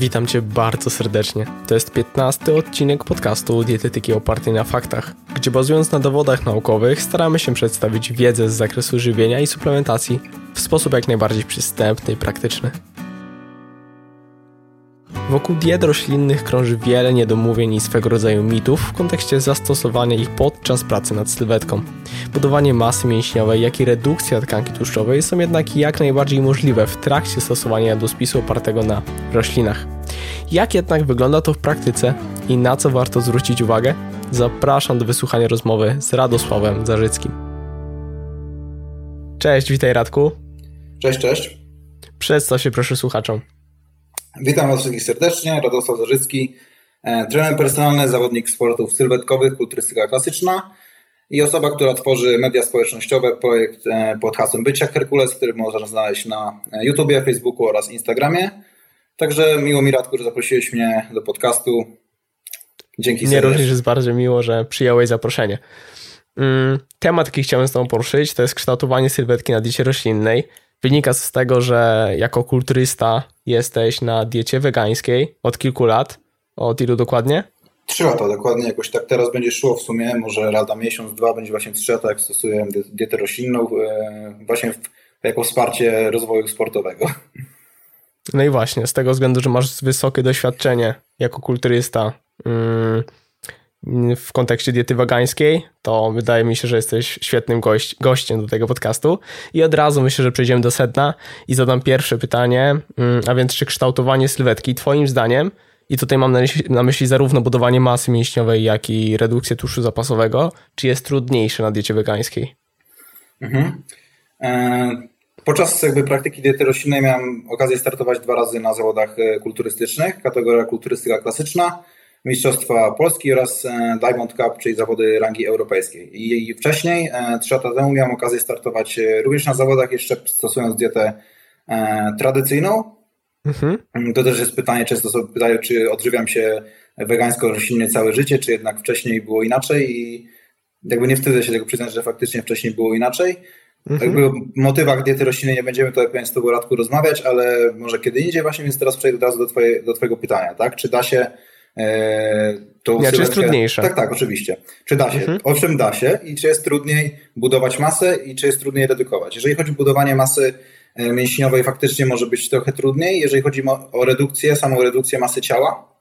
Witam Cię bardzo serdecznie. To jest 15 odcinek podcastu Dietetyki opartej na faktach, gdzie bazując na dowodach naukowych staramy się przedstawić wiedzę z zakresu żywienia i suplementacji w sposób jak najbardziej przystępny i praktyczny. Wokół diet roślinnych krąży wiele niedomówień i swego rodzaju mitów w kontekście zastosowania ich podczas pracy nad sylwetką. Budowanie masy mięśniowej, jak i redukcja tkanki tłuszczowej są jednak jak najbardziej możliwe w trakcie stosowania jadłospisu opartego na roślinach. Jak jednak wygląda to w praktyce i na co warto zwrócić uwagę? Zapraszam do wysłuchania rozmowy z Radosławem Zarzyckim. Cześć, witaj Radku. Cześć, cześć. Przedstaw się proszę słuchaczom. Witam Was wszystkich serdecznie, Radosław Zarzycki, e, trener personalny, zawodnik sportów sylwetkowych, kulturystyka klasyczna i osoba, która tworzy media społecznościowe, projekt e, pod hasłem Bycia Herkules, który można znaleźć na e, YouTubie, Facebooku oraz Instagramie. Także miło mi Radku, że zaprosiłeś mnie do podcastu. Dzięki Mnie również jest bardzo miło, że przyjąłeś zaproszenie. Mm, temat, jaki chciałem z Tobą poruszyć, to jest kształtowanie sylwetki na diecie roślinnej. Wynika z tego, że jako kulturysta jesteś na diecie wegańskiej od kilku lat. Od ilu dokładnie? Trzy lata dokładnie, jakoś tak teraz będzie szło w sumie, może rada miesiąc, dwa, będzie właśnie trzy lata, jak stosuję dietę roślinną, e, właśnie jako wsparcie rozwoju sportowego. No i właśnie, z tego względu, że masz wysokie doświadczenie jako kulturysta, mm, w kontekście diety wegańskiej, to wydaje mi się, że jesteś świetnym gość, gościem do tego podcastu. I od razu myślę, że przejdziemy do sedna i zadam pierwsze pytanie, mm, a więc czy kształtowanie sylwetki Twoim zdaniem, i tutaj mam na myśli, zarówno budowanie masy mięśniowej, jak i redukcję tłuszczu zapasowego, czy jest trudniejsze na diecie wegańskiej? Mhm. E, podczas jakby praktyki diety roślinnej miałem okazję startować dwa razy na zawodach e, kulturystycznych, kategoria kulturystyka klasyczna Mistrzostwa Polski oraz e, Diamond Cup, czyli zawody rangi europejskiej. I wcześniej, e, trzy lata temu, miałem okazję startować e, również na zawodach, jeszcze stosując dietę tradycyjną. Mhm. To też jest pytanie, często sobie pytają, czy odżywiam się wegańsko-roślinnie całe życie, czy jednak wcześniej było inaczej i jakby nie wstydzę się tego przyznać, że faktycznie wcześniej było inaczej. Mhm. Jakby o motywach diety roślinnej nie będziemy tutaj pewnie z Tobą Radku rozmawiać, ale może kiedy indziej właśnie, więc teraz przejdę od razu do, twoje, do Twojego pytania, tak? Czy da się E, to ja, czy jest trudniejsze? Tak, tak, oczywiście. Czy da się? Mhm. Owszem, da się. I czy jest trudniej budować masę i czy jest trudniej redukować? Jeżeli chodzi o budowanie masy e, mięśniowej, faktycznie może być trochę trudniej. Jeżeli chodzi o redukcję, samą redukcję masy ciała,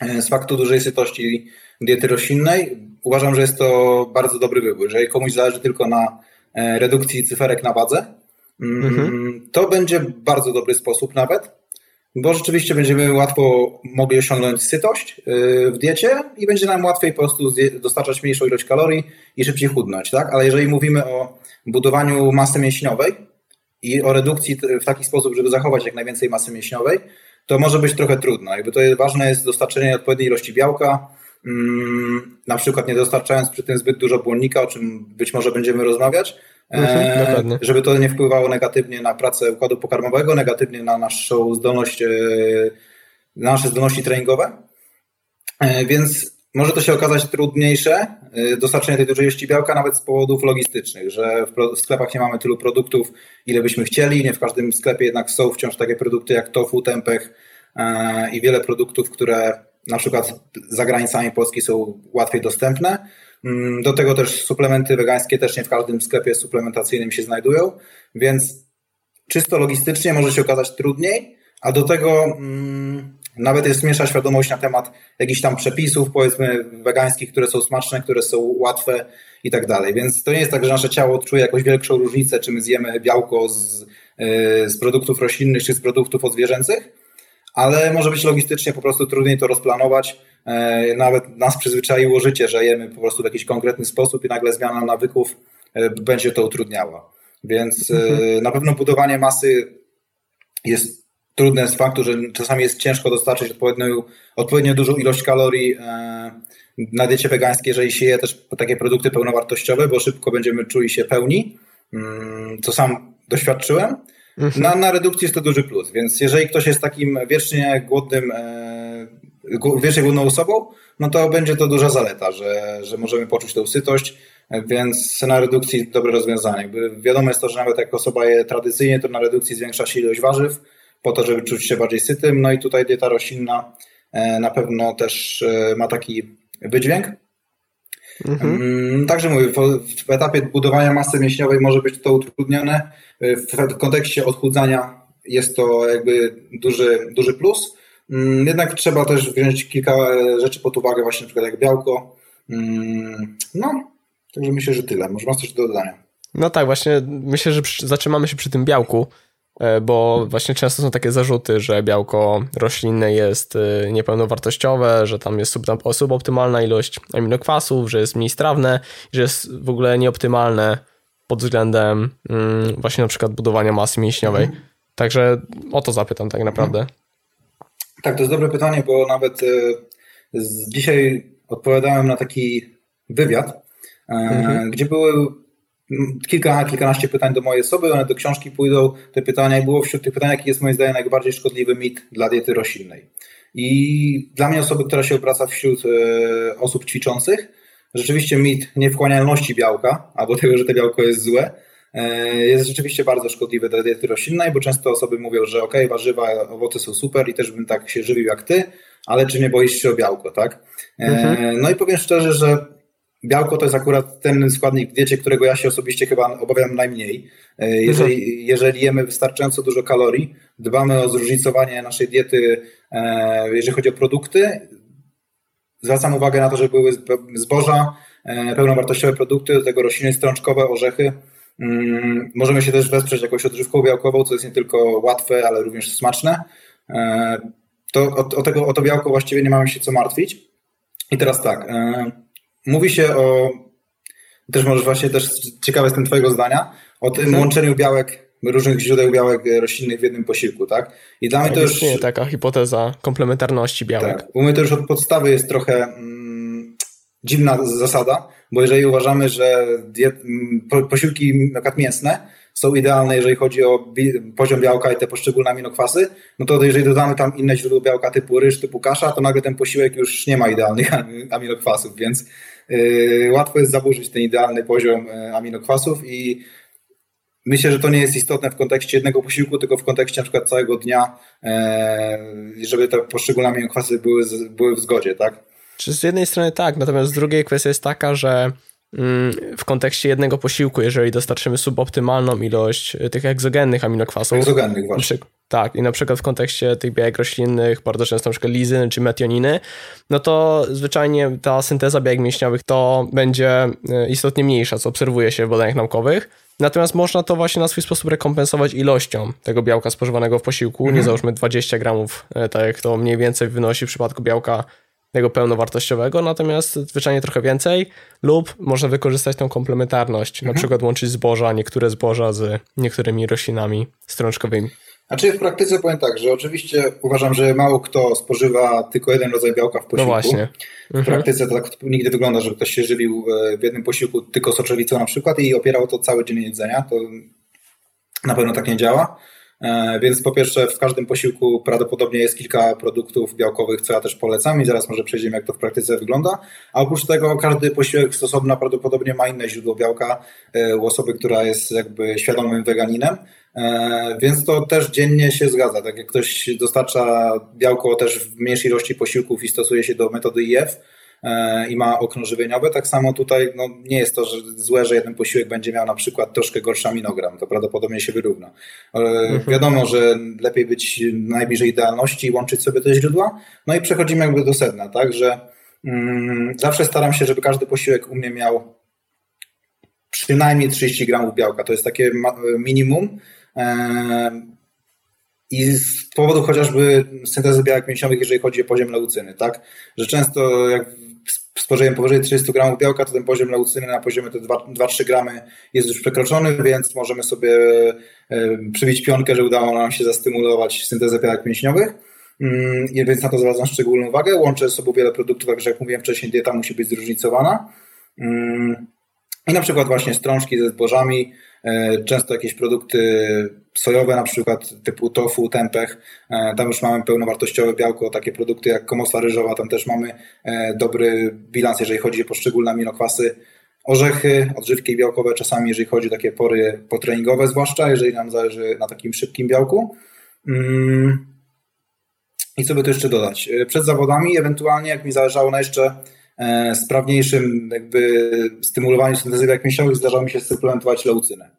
e, z faktu dużej sytości diety roślinnej, uważam, że jest to bardzo dobry wybór. Jeżeli komuś zależy tylko na redukcji cyferek na wadze, mm, mhm. to będzie bardzo dobry sposób nawet bo rzeczywiście będziemy łatwo mogli osiągnąć sytość y, w diecie i będzie nam łatwiej po prostu dostarczać mniejszą ilość kalorii i szybciej chudnąć, tak? Ale jeżeli mówimy o budowaniu masy mięśniowej i o redukcji w taki sposób, żeby zachować jak najwięcej masy mięśniowej, to może być trochę trudno. Jakby to ważne jest dostarczenie odpowiedniej ilości białka, mm, na przykład nie dostarczając przy tym zbyt dużo błonnika, o czym być może będziemy rozmawiać, Mhm, żeby to nie wpływało negatywnie na pracę układu pokarmowego, negatywnie na naszą zdolność, e, na nasze zdolności treningowe. E, więc może to się okazać trudniejsze, dostarczenie tej dużej ilości białka, nawet z powodów logistycznych, że w sklepach nie mamy tylu produktów, ile byśmy chcieli. Nie w każdym sklepie jednak są wciąż takie produkty jak tofu, tempeh i wiele produktów, które na przykład za granicami Polski są łatwiej dostępne. Mm, do tego też suplementy wegańskie też nie w każdym sklepie suplementacyjnym się znajdują, więc czysto logistycznie może się okazać trudniej, a do tego mm, nawet jest mniejsza świadomość na temat jakichś tam przepisów, powiedzmy, wegańskich, które są smaczne, które są łatwe i tak dalej. Więc to nie jest tak, że nasze ciało czuje jakąś większą różnicę, czy my zjemy białko z, yy, z produktów roślinnych, czy z produktów odzwierzęcych, ale może być logistycznie po prostu trudniej to rozplanować. E, nawet nas przyzwyczaiło życie, że jemy po prostu w jakiś konkretny sposób i nagle zmiana nawyków e, będzie to utrudniała. Więc e, mhm. na pewno budowanie masy jest trudne z faktu, że czasami jest ciężko dostarczyć odpowiednio, odpowiednio dużą ilość kalorii na diecie wegańskiej, jeżeli się je też takie produkty pełnowartościowe, bo szybko będziemy czuli się pełni, mm, co sam doświadczyłem. Mhm. Na, na redukcji jest to duży plus, więc jeżeli ktoś jest takim wiecznie głodnym, e, wiecznie głodną osobą, no to będzie to duża zaleta, że, że możemy poczuć tę sytość, więc na redukcji dobre rozwiązanie. Wiadomo jest to, że nawet jak osoba je tradycyjnie, to na redukcji zwiększa się ilość warzyw, po to, żeby czuć się bardziej sytym. No i tutaj dieta roślinna na pewno też ma taki wydźwięk. Mhm. Mm, także mówię, w, etapie budowania masy mięśniowej może być to utrudnione. W kontekście odchudzania jest to jakby duży, duży plus. Mm, jednak trzeba też wziąć kilka rzeczy pod uwagę, właśnie na przykład jak białko. Mm, no, także myślę, że tyle. Może masz coś do dodania? No tak, właśnie myślę, że zatrzymamy się przy tym białku, e, bo właśnie często są takie zarzuty, że białko roślinne jest e, niepełnowartościowe, że tam jest suboptymalna ilość aminokwasów, że jest mniej strawne, że jest w ogóle nieoptymalne pod względem mm, właśnie na przykład budowania masy mięśniowej. Mhm. Także o to zapytam tak naprawdę. Tak, to jest dobre pytanie, bo nawet e, dzisiaj odpowiadałem na taki wywiad, mhm. gdzie były kilka, kilkanaście pytań do mojej osoby, one do książki pójdą, te pytania i było wśród tych pytań, jaki jest moim zdaniem najbardziej szkodliwy mit dla diety roślinnej. I dla mnie osoby, która się obraca wśród e, osób ćwiczących, rzeczywiście mit niewchłanialności białka, albo tego, że to białko jest złe, e, jest rzeczywiście bardzo szkodliwy dla diety roślinnej, bo często osoby mówią, że ok, warzywa, owoce są super i też bym tak się żywił jak ty, ale czy nie boisz się o białko, tak? E, mhm. No i powiem szczerze, że Białko to jest akurat ten składnik w diecie, którego ja się osobiście chyba obawiam najmniej. E, jeżeli, mhm. jeżeli jemy wystarczająco dużo kalorii, dbamy o zróżnicowanie naszej diety, e, jeżeli chodzi o produkty, zwracam uwagę na to, żeby były zboża, e, pełnowartościowe produkty, do tego rośliny strączkowe, orzechy. Mm, możemy się też wesprzeć jakąś odżywką białkową, co jest nie tylko łatwe, ale również smaczne. To, o, o, tego, o to białko właściwie nie mamy się co martwić. I teraz tak, mówi się o, też może właśnie też ciekawe jestem twojego zdania, o tym mhm. łączeniu białek, różnych źródeł białek roślinnych w jednym posiłku, tak? I dla tak, mnie to już... Nie taka hipoteza komplementarności białek. Tak, u mnie to już od podstawy jest trochę mm, dziwna zasada, bo jeżeli uważamy, że diet, po, posiłki na mięsne są idealne, jeżeli chodzi o poziom białka i te poszczególne aminokwasy, no to jeżeli dodamy tam inne źródło białka typu ryż, typu kasza, to nagle ten posiłek już nie ma idealnych aminokwasów, więc Y, łatwo jest zaburzyć ten idealny poziom y, aminokwasów i myślę, że to nie jest istotne w kontekście jednego posiłku, tylko w kontekście na przykład całego dnia, y, żeby te poszczególne aminokwasy były, były w zgodzie, tak? Czy z jednej strony tak, natomiast z drugiej kwestia jest taka, że mm, w kontekście jednego posiłku, jeżeli dostarczymy suboptymalną ilość tych egzogennych aminokwasów. Egzogennych, właśnie. Tak, i na przykład w kontekście tych białek roślinnych, bardzo często na przykład lizyny czy metioniny, no to zwyczajnie ta synteza białek mięśniowych to będzie e, istotnie mniejsza, co obserwuje się w badaniach naukowych. Natomiast można to właśnie na swój sposób rekompensować ilością tego białka spożywanego w posiłku. Mhm. Nie załóżmy 20 gramów, e, tak jak to mniej więcej wynosi w przypadku białka tego pełnowartościowego, natomiast zwyczajnie trochę więcej, lub można wykorzystać tą komplementarność, mhm. na przykład łączyć zboża, niektóre zboża z niektórymi roślinami strączkowymi. Znaczy w praktyce powiem tak, że oczywiście uważam, że mało kto spożywa tylko jeden rodzaj białka w posiłku. No właśnie. Mhm. W praktyce to tak nigdy wygląda, że ktoś się żywił e, w jednym posiłku tylko soczewicą na przykład i opierał to cały dzień jedzenia. To na pewno tak nie działa. E, więc po pierwsze w każdym posiłku prawdopodobnie jest kilka produktów białkowych, co ja też polecam i zaraz może przejdziemy jak to w praktyce wygląda. A oprócz tego każdy posiłek stosowny prawdopodobnie ma inne źródło białka e, u osoby, która jest jakby świadomym weganinem. E, więc to też dziennie się zgadza. Tak jak ktoś dostarcza białko też w mniejszej ilości posiłków i stosuje się do metody IF i ma okno żywieniowe, tak samo tutaj no, nie jest to że złe, że jeden posiłek będzie miał na przykład troszkę gorszy aminogram. To prawdopodobnie się wyrówna. E, mhm. Wiadomo, że lepiej być najbliżej idealności i łączyć sobie te źródła. No i przechodzimy jakby do sedna, tak, że mm, zawsze staram się, żeby każdy posiłek u mnie miał przynajmniej 30 gramów białka. To jest takie minimum i z powodu chociażby syntezy białek mięśniowych, jeżeli chodzi o poziom leucyny, tak? Że często jak spożyjemy powyżej 30 gramów białka, to ten poziom leucyny na poziomie te 2-3 gramy jest już przekroczony, więc możemy sobie przybić pionkę, że udało nam się zastymulować syntezę białek mięśniowych. Mm, więc na to zwracam szczególną uwagę. Łączę z sobą wiele produktów, także jak mówiłem wcześniej, dieta musi być zróżnicowana. Mm, I na przykład właśnie strączki ze zbożami, E, często jakieś produkty sojowe, na przykład typu tofu, tempeh, e, tam już mamy pełnowartościowe białko, takie produkty jak komosa ryżowa, tam też mamy e, dobry bilans, jeżeli chodzi o poszczególne aminokwasy. Orzechy, odżywki białkowe czasami, jeżeli chodzi o takie pory potreningowe zwłaszcza, jeżeli nam zależy na takim szybkim białku. Mm. I co by tu jeszcze dodać? Przed zawodami, ewentualnie, jak mi zależało na jeszcze e, sprawniejszym jakby stymulowaniu syntezy białek mięśniowych, zdarzało mi się suplementować leucynę.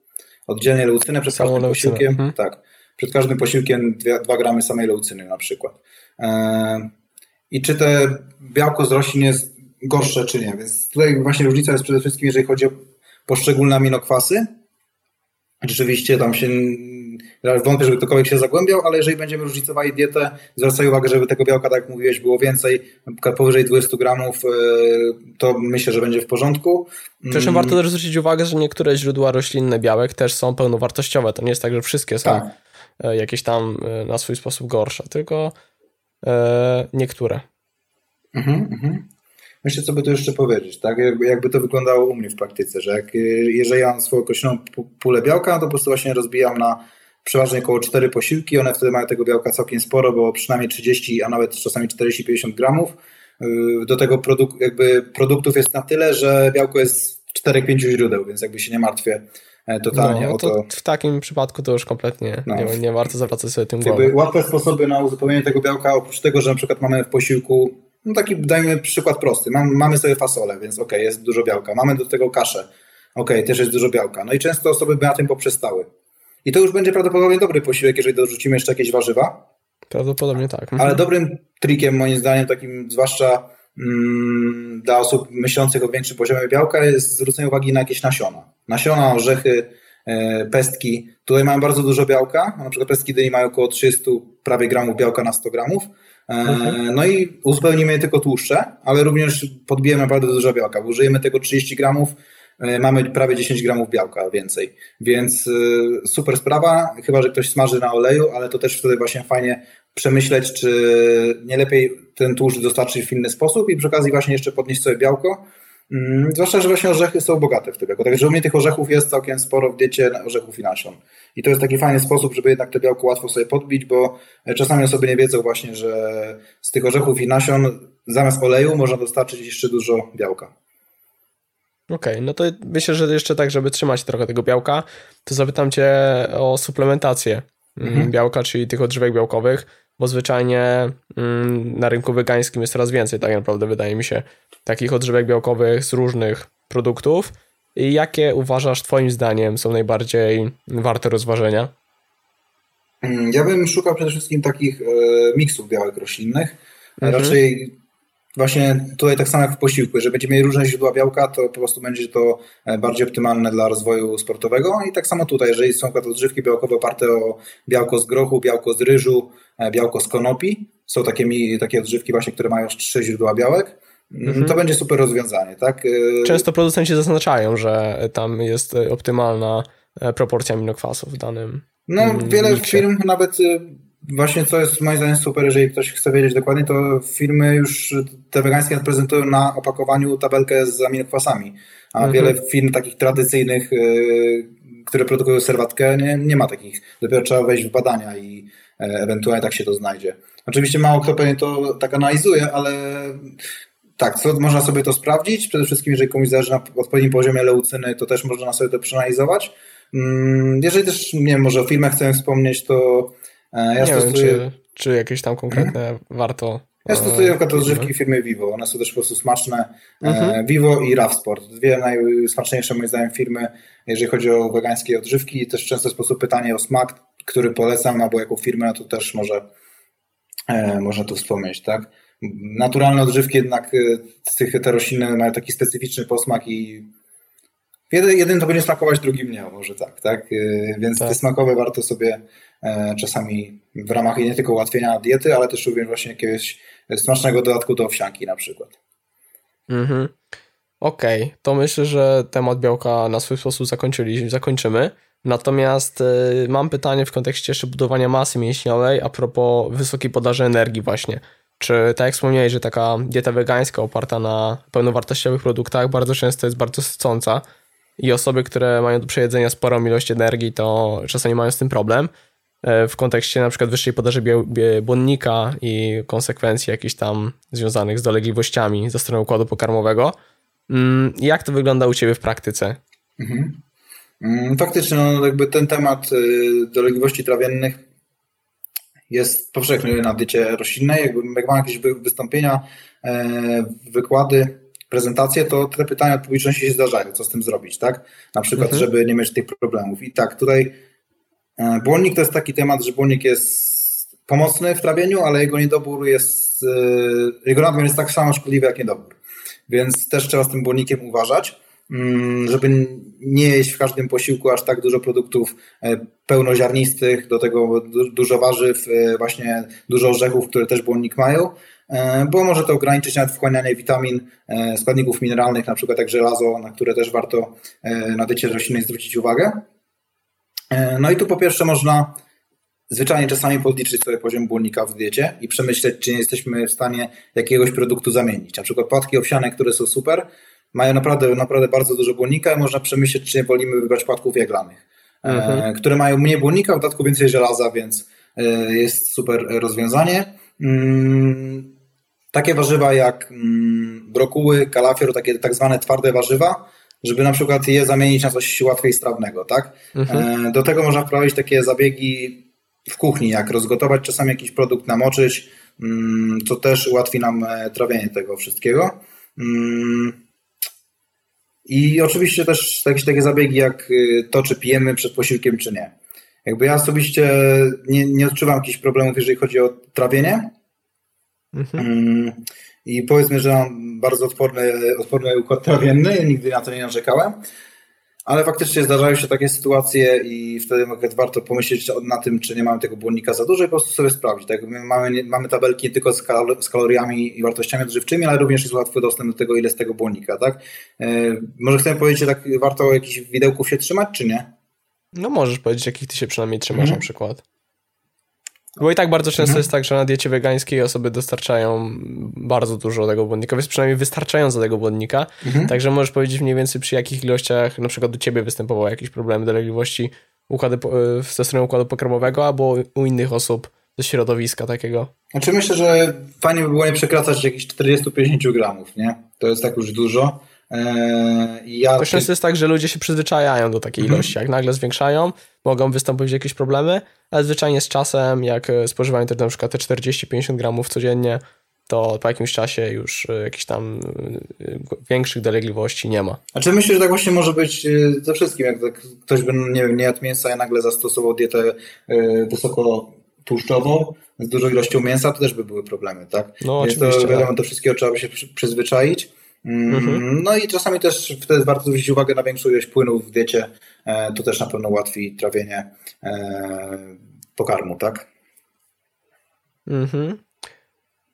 Oddzielnie leucynę przed każdym leucynę. posiłkiem. Mhm. Tak. Przed każdym posiłkiem 2 gramy samej leucyny na przykład. E, I czy te białko z roślin jest gorsze, czy nie. Więc tutaj właśnie różnica jest przede wszystkim, jeżeli chodzi o poszczególne aminokwasy. Rzeczywiście tam się wątpię, żeby ktokolwiek się zagłębiał, ale jeżeli będziemy różnicowali dietę, zwracaj uwagę, żeby tego białka, tak jak mówiłeś, było więcej, powyżej 20 gramów, e, to myślę, że będzie w porządku. Zresztą mm. warto też zwrócić uwagę, że niektóre źródła roślinne białek też są pełnowartościowe. To nie jest tak, że wszystkie są tak. E, jakieś tam e, na swój sposób gorsze, tylko niektóre. Mhm, mhm. Myślę, co by tu jeszcze powiedzieć, tak? Jakby, jakby to wyglądało u mnie w praktyce, że jak, jeżeli ja mam swoją określoną pulę białka, to po prostu właśnie rozbijam na przeważnie około 4 posiłki, one wtedy mają tego białka całkiem sporo, bo przynajmniej 30, a nawet czasami 40-50 gramów. Yy, do tego produk jakby produktów jest na tyle, że białko jest 4-5 źródeł, więc jakby się nie martwię e, totalnie no, o to. W takim przypadku to już kompletnie no. nie, nie warto zwracać sobie tym głowę. Łatwe sposoby na uzupełnienie tego białka, oprócz tego, że na przykład mamy w posiłku no taki dajmy przykład prosty. Mam, mamy sobie fasolę, więc ok, jest dużo białka. Mamy do tego kaszę. Ok, też jest dużo białka. No i często osoby by na tym poprzestały. I to już będzie prawdopodobnie dobry posiłek, jeżeli dorzucimy jeszcze jakieś warzywa. Prawdopodobnie tak. Mhm. Ale dobrym trikiem, moim zdaniem, takim zwłaszcza mm, dla osób myślących o większym poziomie białka, jest zwrócenie uwagi na jakieś nasiona. Nasiona, orzechy, e, pestki. Tutaj mają bardzo dużo białka. Na przykład pestki dyni mają około 30 prawie gramów białka na 100 gramów. E, mhm. No i uzupełnimy tylko tłuszcze, ale również podbijemy naprawdę dużo białka. Użyjemy tego 30 gramów, mamy prawie 10 gramów białka więcej. Więc e, super sprawa, chyba że ktoś smaży na oleju, ale to też wtedy właśnie fajnie przemyśleć, czy nie lepiej ten tłuszcz dostarczyć w inny sposób i przy okazji właśnie jeszcze podnieść sobie białko Mm, zwłaszcza, że właśnie orzechy są bogate w tym. Także u mnie tych orzechów jest całkiem sporo w diecie orzechów i nasion. I to jest taki fajny sposób, żeby jednak to białko łatwo sobie podbić, bo czasami osoby nie wiedzą właśnie, że z tych orzechów i nasion zamiast oleju można dostarczyć jeszcze dużo białka. Okej, okay, no to myślę, że jeszcze tak, żeby trzymać trochę tego białka, to zapytam Cię o suplementację mm, mhm. białka, czyli tych odżywek białkowych bo zwyczajnie mm, na rynku wegańskim jest coraz więcej, tak naprawdę wydaje mi się, takich odżywek białkowych z różnych produktów. I jakie uważasz Twoim zdaniem są najbardziej warte rozważenia? Mm, ja bym szukał przede wszystkim takich e, miksów białek roślinnych. Mhm. Raczej Właśnie tutaj tak samo jak w posiłku, jeżeli będziemy mieli różne źródła białka, to po prostu będzie to e, bardziej optymalne dla rozwoju sportowego. I tak samo tutaj, jeżeli są odżywki białkowe oparte o białko z grochu, białko z ryżu, e, białko z konopi, są takie, takie odżywki właśnie, które mają trzy źródła białek, mm, mhm. to będzie super rozwiązanie. Tak? E, Często producenci zaznaczają, że tam jest optymalna proporcja aminokwasów w danym No, wiele miksie. firm nawet właśnie co jest moim zdaniem super, jeżeli ktoś chce wiedzieć dokładnie, to firmy już te wegańskie prezentują na opakowaniu tabelkę z aminokwasami, a mhm. wiele firm takich tradycyjnych, yy, które produkują serwatkę, nie, nie ma takich. Dopiero trzeba wejść w badania i e, ewentualnie tak się to znajdzie. Oczywiście mało kto pewnie to tak analizuje, ale tak, co, można sobie to sprawdzić. Przede wszystkim, jeżeli komuś zależy na odpowiednim poziomie leucyny, to też można sobie to przeanalizować. Mm, jeżeli też, nie wiem, może o filmach chcę wspomnieć, to ja nie stosuję... wiem, czy, czy jakieś tam konkretne hmm? warto... Ja stosuję na przykład odżywki firmy Vivo. One są też po prostu smaczne. Mhm. Vivo i RAV Sport. Dwie najsmaczniejsze moim zdaniem firmy, jeżeli chodzi o wegańskie odżywki. Też często sposób pytanie o smak, który polecam, albo jaką firmę, no to też może e, można tu wspomnieć, tak? Naturalne odżywki jednak z tych te rośliny mają taki specyficzny posmak i jeden, jeden to będzie smakować, drugim nie, może tak, tak? Więc tak. te smakowe warto sobie E, czasami w ramach nie tylko ułatwienia diety, ale też również właśnie jakiegoś smacznego dodatku do owsianki na przykład. Mhm. Okej, okay. to myślę, że temat białka na swój sposób zakończyli, zakończymy. Natomiast y, mam pytanie w kontekście jeszcze budowania masy mięśniowej a propos wysokiej podaży energii właśnie. Czy tak jak wspomniałeś, że taka dieta wegańska oparta na pełnowartościowych produktach bardzo często jest bardzo sycąca i osoby, które mają do przejedzenia sporą ilość energii, to czasami mają z tym problem. E, w kontekście na przykład wyższej podaży błonnika i konsekwencji jakichś tam związanych z dolegliwościami ze strony układu pokarmowego. Mm, jak to wygląda u Ciebie w praktyce? Mhm. Mm, faktycznie, no, jakby ten temat y, dolegliwości trawiennych jest powszechny na diecie roślinnej. Jakby, jak mam jakieś wystąpienia, wykłady, prezentacje, to te pytania od publiczności się zdarzają, co z tym zrobić, tak? Na przykład, mhm. żeby nie mieć tych problemów. I tak, tutaj błonnik to jest taki temat, że błonnik jest pomocny w trawieniu, ale jego niedobór jest, jego nadmiar jest tak samo szkodliwy jak niedobór. Więc też trzeba z tym błonnikiem uważać. Mm, żeby nie jeść w każdym posiłku aż tak dużo produktów e, pełnoziarnistych, do tego dużo warzyw, e, właśnie dużo orzechów, które też błonnik mają, e, bo może to ograniczyć nawet wchłanianie witamin, składników mineralnych, na przykład jak żelazo, na które też warto na diecie roślinnej zwrócić uwagę. No i tu po pierwsze można zwyczajnie czasami podliczyć sobie poziom błonnika w diecie i przemyśleć, czy nie jesteśmy w stanie jakiegoś produktu zamienić. Na przykład płatki owsiane, które są super, mają naprawdę, naprawdę bardzo dużo błonnika i można przemyśleć, czy nie wolimy wybrać płatków jaglanych, e, mhm. które mają mniej błonnika, w dodatku więcej żelaza, więc e, jest super rozwiązanie. Mm, takie warzywa jak mm, brokuły, kalafior, takie tak zwane twarde warzywa, żeby na przykład je zamienić na coś łatwiej strawnego, tak? Mhm. E, do tego można wprowadzić takie zabiegi w kuchni, jak rozgotować czasami jakiś produkt, namoczyć, mm, co też ułatwi nam trawienie tego wszystkiego. I oczywiście też jakieś takie zabiegi jak y, to, czy pijemy przed posiłkiem, czy nie. Jakby ja osobiście nie, nie odczuwam jakichś problemów, jeżeli chodzi o trawienie. Mhm. I powiedzmy, że mam bardzo odporny, odporny układ trawienny, nigdy na to nie narzekałem ale faktycznie zdarzają się takie sytuacje i wtedy warto pomyśleć na tym, czy nie mamy tego błonnika za dużo i po prostu sobie sprawdzić. Tak? My mamy, mamy tabelki nie tylko z, z kaloriami i wartościami odżywczymi, ale również jest łatwy dostęp do tego, ile z tego błonnika. Tak? E, może chcemy powiedzieć, że tak warto jakichś widełków się trzymać, czy nie? No możesz powiedzieć, jakich ty się przynajmniej trzymasz mhm. na przykład. Bo i tak bardzo często mhm. jest tak, że na diecie wegańskiej osoby dostarczają bardzo dużo tego błonnika, jest przynajmniej wystarczająco tego błonnika, mhm. także możesz powiedzieć mniej więcej przy jakich ilościach na przykład u ciebie występowały jakieś problemy dolegliwości układy, ze strony układu pokarmowego albo u innych osób ze środowiska takiego. Znaczy myślę, że fajnie by było nie przekraczać jakichś 40-50 gramów, nie? To jest tak już dużo. Eee, ja to często jest tak, że ludzie się przyzwyczajają do takiej mhm. ilości. Jak nagle zwiększają, mogą wystąpić jakieś problemy, ale zwyczajnie z czasem, jak e, spożywają te, na przykład te 40-50 gramów codziennie, to po jakimś czasie już e, jakichś tam e, większych dolegliwości nie ma. A czy myślisz, że tak właśnie może być ze wszystkim? Jak tak ktoś by nie, nie jadł mięsa i nagle zastosował dietę wysoko tłuszczową, z dużą ilością mięsa, to też by były problemy, tak? No, Więc oczywiście. To, wiadomo, tak. do wszystkiego trzeba by się przyzwyczaić. Mhm. No i czasami też wtedy warto zwrócić uwagę na większą ilość płynów w diecie. E, to też na pewno ułatwi trawienie e, pokarmu, tak? Mhm.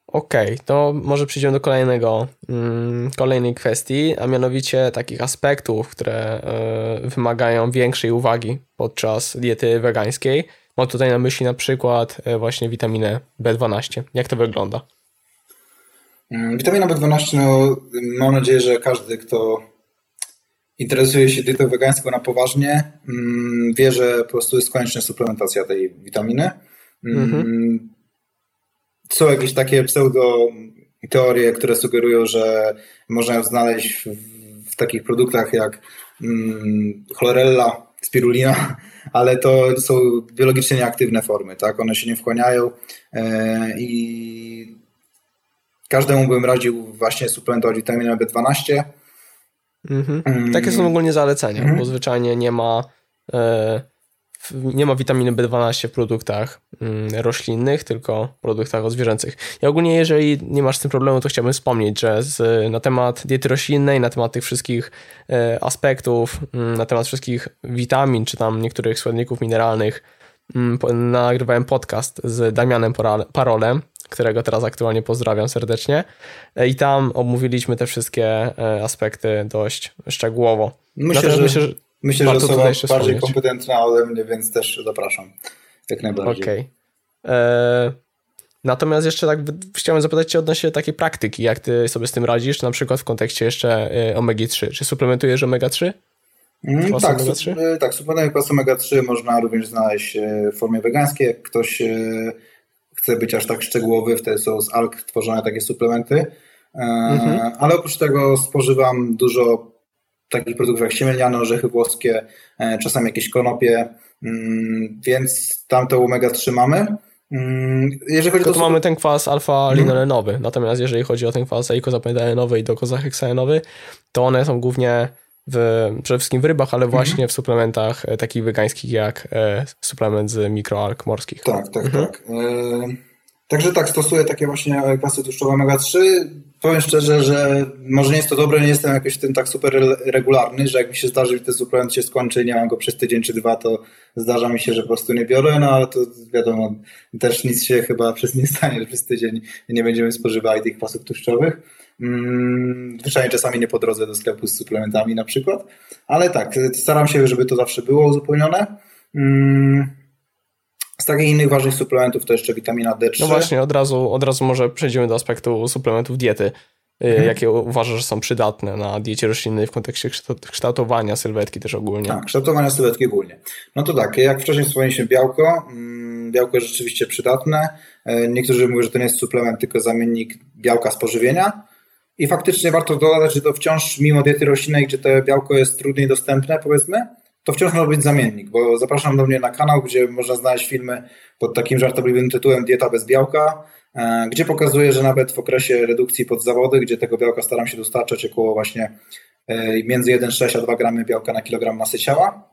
Okej, okay, to może przejdziemy do kolejnego, mm, kolejnej kwestii, a mianowicie takich aspektów, które e, wymagają większej uwagi podczas diety wegańskiej. Mam tutaj na myśli na przykład właśnie witaminę B12. Jak to wygląda? Mm, witamina B12, no, mam nadzieję, że każdy, kto interesuje się dietą wegańską na poważnie, mm, wie, że po prostu jest konieczna suplementacja tej witaminy. Mm, mhm. Są jakieś takie pseudo teorie, które sugerują, że można ją znaleźć w, w takich produktach jak chlorella, spirulina, ale to są biologicznie nieaktywne formy, tak? One się nie wchłaniają e, i Każdemu bym radził właśnie suplementować witaminę B12. Mhm. Mm. Takie są ogólnie zalecenia, mhm. bo zwyczajnie nie ma e, nie ma witaminy B12 w produktach mm, roślinnych, tylko w produktach odzwierzęcych. I ogólnie, jeżeli nie masz z tym problemu, to chciałbym wspomnieć, że z, na temat diety roślinnej, na temat tych wszystkich e, aspektów, mm, na temat wszystkich witamin, czy tam niektórych składników mineralnych, nagrywałem podcast z Damianem Parolem, którego teraz aktualnie pozdrawiam serdecznie. E, I tam omówiliśmy te wszystkie e, aspekty dość szczegółowo. Myślę, że, myślę, że, myślę, że są bardziej wspomnieć. kompetentna ode mnie, więc też zapraszam. Jak najbardziej. Okej. Okay. E, natomiast jeszcze tak chciałem zapytać Cię odnośnie takiej praktyki, jak Ty sobie z tym radzisz, na przykład w kontekście jeszcze omegi-3. Czy suplementujesz omega-3? Mm, tak, omega su tak, suplementy kwas omega-3 można również znaleźć w formie wegańskiej. Jak ktoś chce być aż tak szczegółowy, wtedy są z alg tworzone takie suplementy. E, mhm. Ale oprócz tego spożywam dużo takich produktów jak siemielniane, orzechy włoskie, e, czasami jakieś konopie, mm, więc tamto omega-3 mamy. Mm, jeżeli chodzi to, to mamy ten kwas alfa-linolenowy, hmm. natomiast jeżeli chodzi o ten kwas eikozapentylenowy i dokozaheksaenowy, to one są głównie w, przede wszystkim w rybach, ale mhm. właśnie w suplementach e, takich wegańskich jak e, suplement z mikroalg morskich. Tak, tak, mhm. tak. E, Także tak, stosuję takie właśnie kwasy tłuszczowe omega-3. Powiem szczerze, że może nie jest to dobre, nie jestem jakoś w tym tak super regularny, że jak mi się zdarzy, że ten suplement się skończy i nie mam go przez tydzień czy dwa, to zdarza mi się, że po prostu nie biorę, no ale to wiadomo, też nic się chyba przez nie stanie, że przez tydzień nie będziemy spożywali tych kwasów tłuszczowych. Mm, zwyczajnie czasami nie po drodze do sklepu z suplementami na przykład, ale tak, staram się, żeby to zawsze było uzupełnione. Mm, z takich innych ważnych suplementów to jeszcze witamina D3. No właśnie, od razu, od razu może przejdziemy do aspektu suplementów diety. Y, mhm. Jakie uważasz, że są przydatne na diecie roślinnej w kontekście kształtowania sylwetki też ogólnie? Tak, kształtowania sylwetki ogólnie. No to tak, jak wcześniej wspomnieliśmy, białko. Mm, białko jest rzeczywiście przydatne. E, niektórzy mówią, że to nie jest suplement, tylko zamiennik białka z pożywienia. I faktycznie warto dodać, że to wciąż, mimo diety roślinnej, gdzie to białko jest trudniej dostępne, powiedzmy, to wciąż może być zamiennik, bo zapraszam do mnie na kanał, gdzie można znaleźć filmy pod takim żartobliwym tytułem Dieta bez białka, e, gdzie pokazuję, że nawet w okresie redukcji pod zawody, gdzie tego białka staram się dostarczać około właśnie e, między 1,6 a 2 gramy białka na kilogram masy ciała.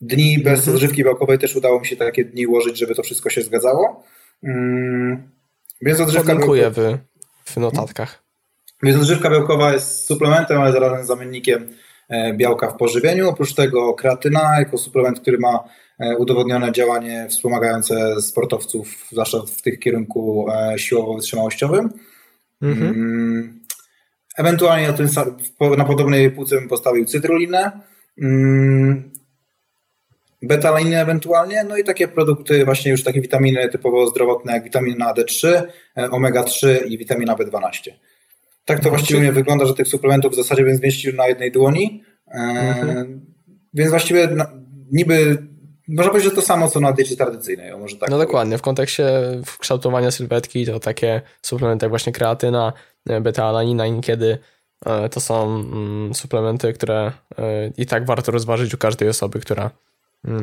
Dni bez mhm. odżywki białkowej też udało mi się takie dni ułożyć, żeby to wszystko się zgadzało. Mm, więc odżywka Podlinkuję w, w notatkach. Więc odżywka białkowa jest suplementem, ale zarazem zamiennikiem E, białka w pożywieniu. Oprócz tego kreatyna jako suplement, który ma e, udowodnione działanie wspomagające sportowców, zwłaszcza w tych kierunku e, siłowo-wytrzymałościowym. Mhm. Mm, ewentualnie na, tym, na podobnej półce bym postawił cytrulinę, mm, betalinę ewentualnie, no i takie produkty, właśnie już takie witaminy typowo zdrowotne, jak witamina D3, omega-3 i witamina B12. Tak to właściwie nie wygląda, że tych suplementów w zasadzie bym zmieścił na jednej dłoni. E, mhm. Więc właściwie niby można powiedzieć, że to samo co na diecie tradycyjnej. Może tak no powiem. dokładnie. W kontekście kształtowania sylwetki to takie suplementy jak właśnie kreatyna, e, beta-alanina niekiedy e, to są mm, suplementy, które i tak warto rozważyć u każdej osoby, która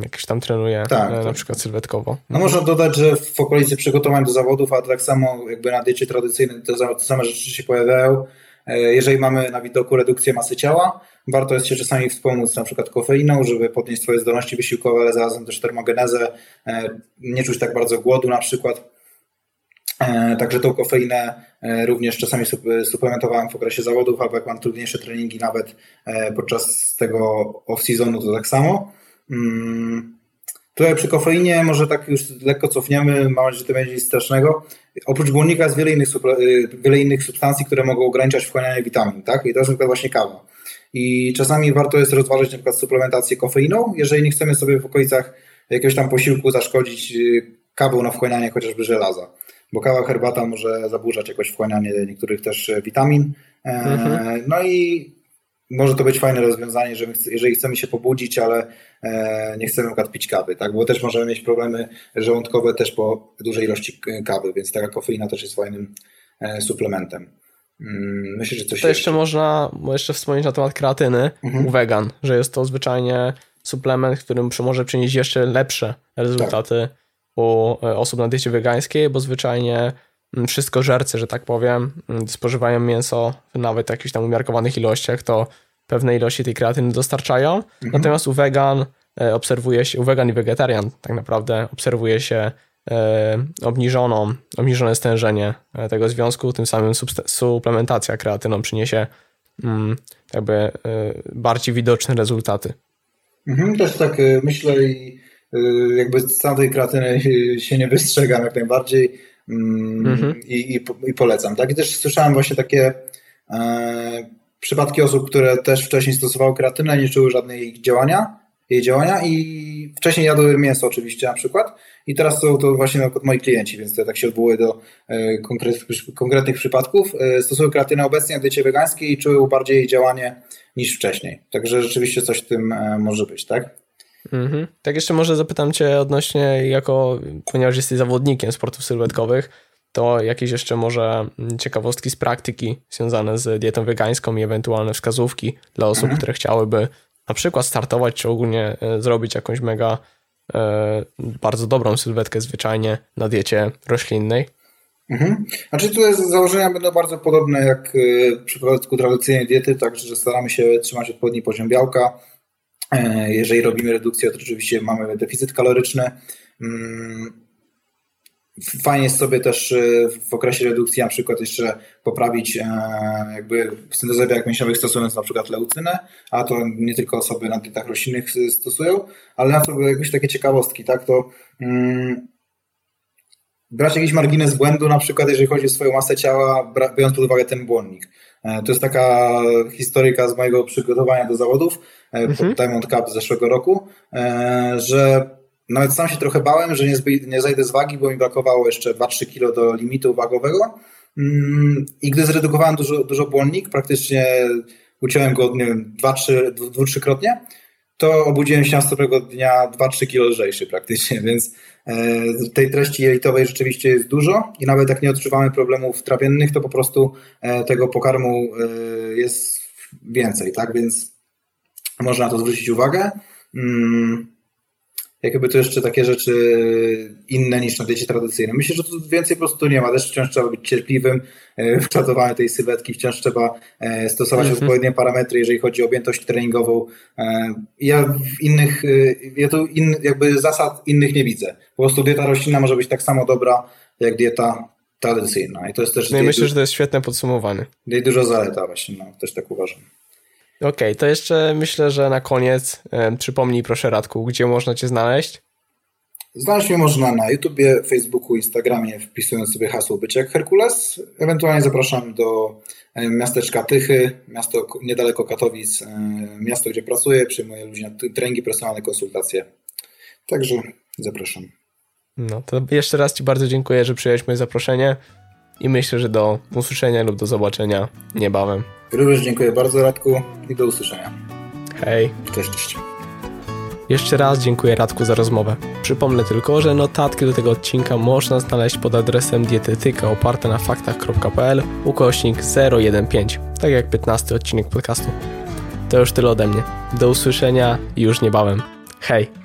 jakieś tam trenuje tak, na tak. przykład sylwetkowo. No można dodać, że w okolicy przygotowań do zawodów, a tak samo jakby na diecie tradycyjnej te same rzeczy się pojawiają. E, jeżeli mamy na widoku redukcję masy ciała, warto jest się czasami wspomóc na przykład kofeiną, żeby podnieść swoje zdolności wysiłkowe, ale zarazem też termogenezę, e, nie czuć tak bardzo głodu na przykład. E, także tą kofeinę również czasami suplementowałem w okresie zawodów, albo jak mam trudniejsze treningi nawet podczas tego off-seasonu to tak samo. Hmm. Tutaj przy kofeinie może tak już lekko cofniemy, mam nadzieję, że to będzie nic strasznego. Oprócz błonnika jest wiele innych, y, wiele innych substancji, które mogą ograniczać wchłanianie witamin, tak? I to jest na przykład właśnie kawa. I czasami warto jest rozważyć na przykład suplementację kofeiną, jeżeli nie chcemy sobie w okolicach jakiegoś tam posiłku zaszkodzić y, kawą na wchłanianie chociażby żelaza. Bo kawa, herbata może zaburzać jakoś wchłanianie niektórych też witamin. E, mhm. No i może to być fajne rozwiązanie, że jeżeli chcemy się pobudzić, ale e, nie chcemy na pić kawy, tak? bo też możemy mieć problemy żołądkowe też po dużej ilości kawy, więc taka kofeina też jest fajnym e, suplementem. Mm, myślę, że coś To jeszcze, jeszcze można jeszcze wspomnieć na temat kreatyny mhm. u wegan, że jest to zwyczajnie suplement, który może przynieść jeszcze lepsze rezultaty tak. u e, osób na diecie wegańskiej, bo zwyczajnie wszystko żercy, że tak powiem, mm, spożywają mięso w nawet jakichś tam umiarkowanych ilościach, to pewne ilości tej kreatyny dostarczają. Mhm. Natomiast u wegan e, obserwuje się, u wegan i wegetarian tak naprawdę obserwuje się e, obniżoną, obniżone stężenie e, tego związku, tym samym suplementacja kreatyną przyniesie mm, jakby bardziej widoczne rezultaty. Mhm, też tak myślę i jakby z samej kreatyny się nie wystrzegam jak najbardziej mhm. i, i, i, polecam. Tak? I też słyszałem właśnie takie e, przypadki osób, które też wcześniej stosowały kreatynę, nie czuły żadnej działania, jej działania i wcześniej jadły mięso oczywiście na przykład i teraz są to właśnie na moi klienci, więc to tak się odwołuję do e, konkretnych, konkretnych przypadków. E, stosują kreatynę obecnie w diecie wegańskiej i czują bardziej jej działanie niż wcześniej. Także rzeczywiście coś w tym e, może być, tak? Mhm. Tak jeszcze może zapytam Cię odnośnie, jako, ponieważ jesteś zawodnikiem sportów sylwetkowych, to jakieś jeszcze może ciekawostki z praktyki związane z dietą wegańską i ewentualne wskazówki dla osób, mhm. które chciałyby na przykład startować, czy ogólnie e, zrobić jakąś mega e, bardzo dobrą sylwetkę zwyczajnie na diecie roślinnej. Mhm. Znaczy tutaj założenia będą bardzo podobne jak e, w przypadku tradycyjnej diety, także staramy się trzymać odpowiedni poziom białka. E, jeżeli robimy redukcję, to oczywiście mamy deficyt kaloryczny. Mm, fajnie jest sobie też e, w okresie redukcji na przykład jeszcze poprawić jakby syntezę białek mięśniowych stosując na przykład leucynę, a to nie tylko osoby na dietach roślinnych stosują, ale na to jakieś takie ciekawostki, tak, to mm, brać jakiś margines błędu, na przykład jeżeli chodzi o swoją masę ciała, biorąc pod uwagę ten błonnik. E, to jest taka historyka z mojego przygotowania do zawodów e, mhm. Diamond Cup z zeszłego roku, e, że nawet sam się trochę bałem, że nie, nie zajdę z wagi, bo mi brakowało jeszcze 2-3 kilo do limitu wagowego. Mm, I gdy zredukowałem dużo, dużo błonnik, praktycznie uciąłem go, nie wiem, 2-3 krotnie, to obudziłem się następnego dnia 2-3 kilo lżejszy praktycznie, więc e, tej treści jelitowej rzeczywiście jest dużo i nawet jak nie odczuwamy problemów trawiennych, to po prostu e, tego pokarmu e, jest więcej, tak, więc można na to zwrócić uwagę. Jakby to jeszcze takie rzeczy inne niż na diecie tradycyjnej. Myślę, że tu więcej po prostu nie ma. Też wciąż trzeba być cierpliwym e, w kształtowaniu tej sylwetki, wciąż trzeba e, stosować mm -hmm. odpowiednie parametry, jeżeli chodzi o objętość treningową. E, ja w innych, ja tu in, jakby zasad innych nie widzę. Po prostu dieta roślinna może być tak samo dobra, jak dieta tradycyjna. I to jest też. No i myślę, że to jest świetne podsumowanie. I dużo zaleta właśnie, no, też tak uważam. Okej, okay, to jeszcze myślę, że na koniec e, przypomnij proszę Radku, gdzie można Cię znaleźć? Znaleźć mnie można na YouTubie, Facebooku, Instagramie, wpisując sobie hasło Być jak Herkules. Ewentualnie zapraszam do miasteczka Tychy, miasto niedaleko Katowic, miasto, gdzie pracuję, przyjmuję ludzi na treningi, personalne konsultacje. Także zapraszam. No to jeszcze raz Ci bardzo dziękuję, że przyjąłeś moje zaproszenie i myślę, że do usłyszenia lub do zobaczenia niebawem. Również dziękuję bardzo Radku i do usłyszenia. Hej. Cześć, cześć. Jeszcze raz dziękuję Radku za rozmowę. Przypomnę tylko, że notatki do tego odcinka można znaleźć pod adresem dietetyka oparte na faktach.pl ukośnik 015, tak jak 15 odcinek podcastu. To już tyle ode mnie. Do usłyszenia już niebawem. Hej!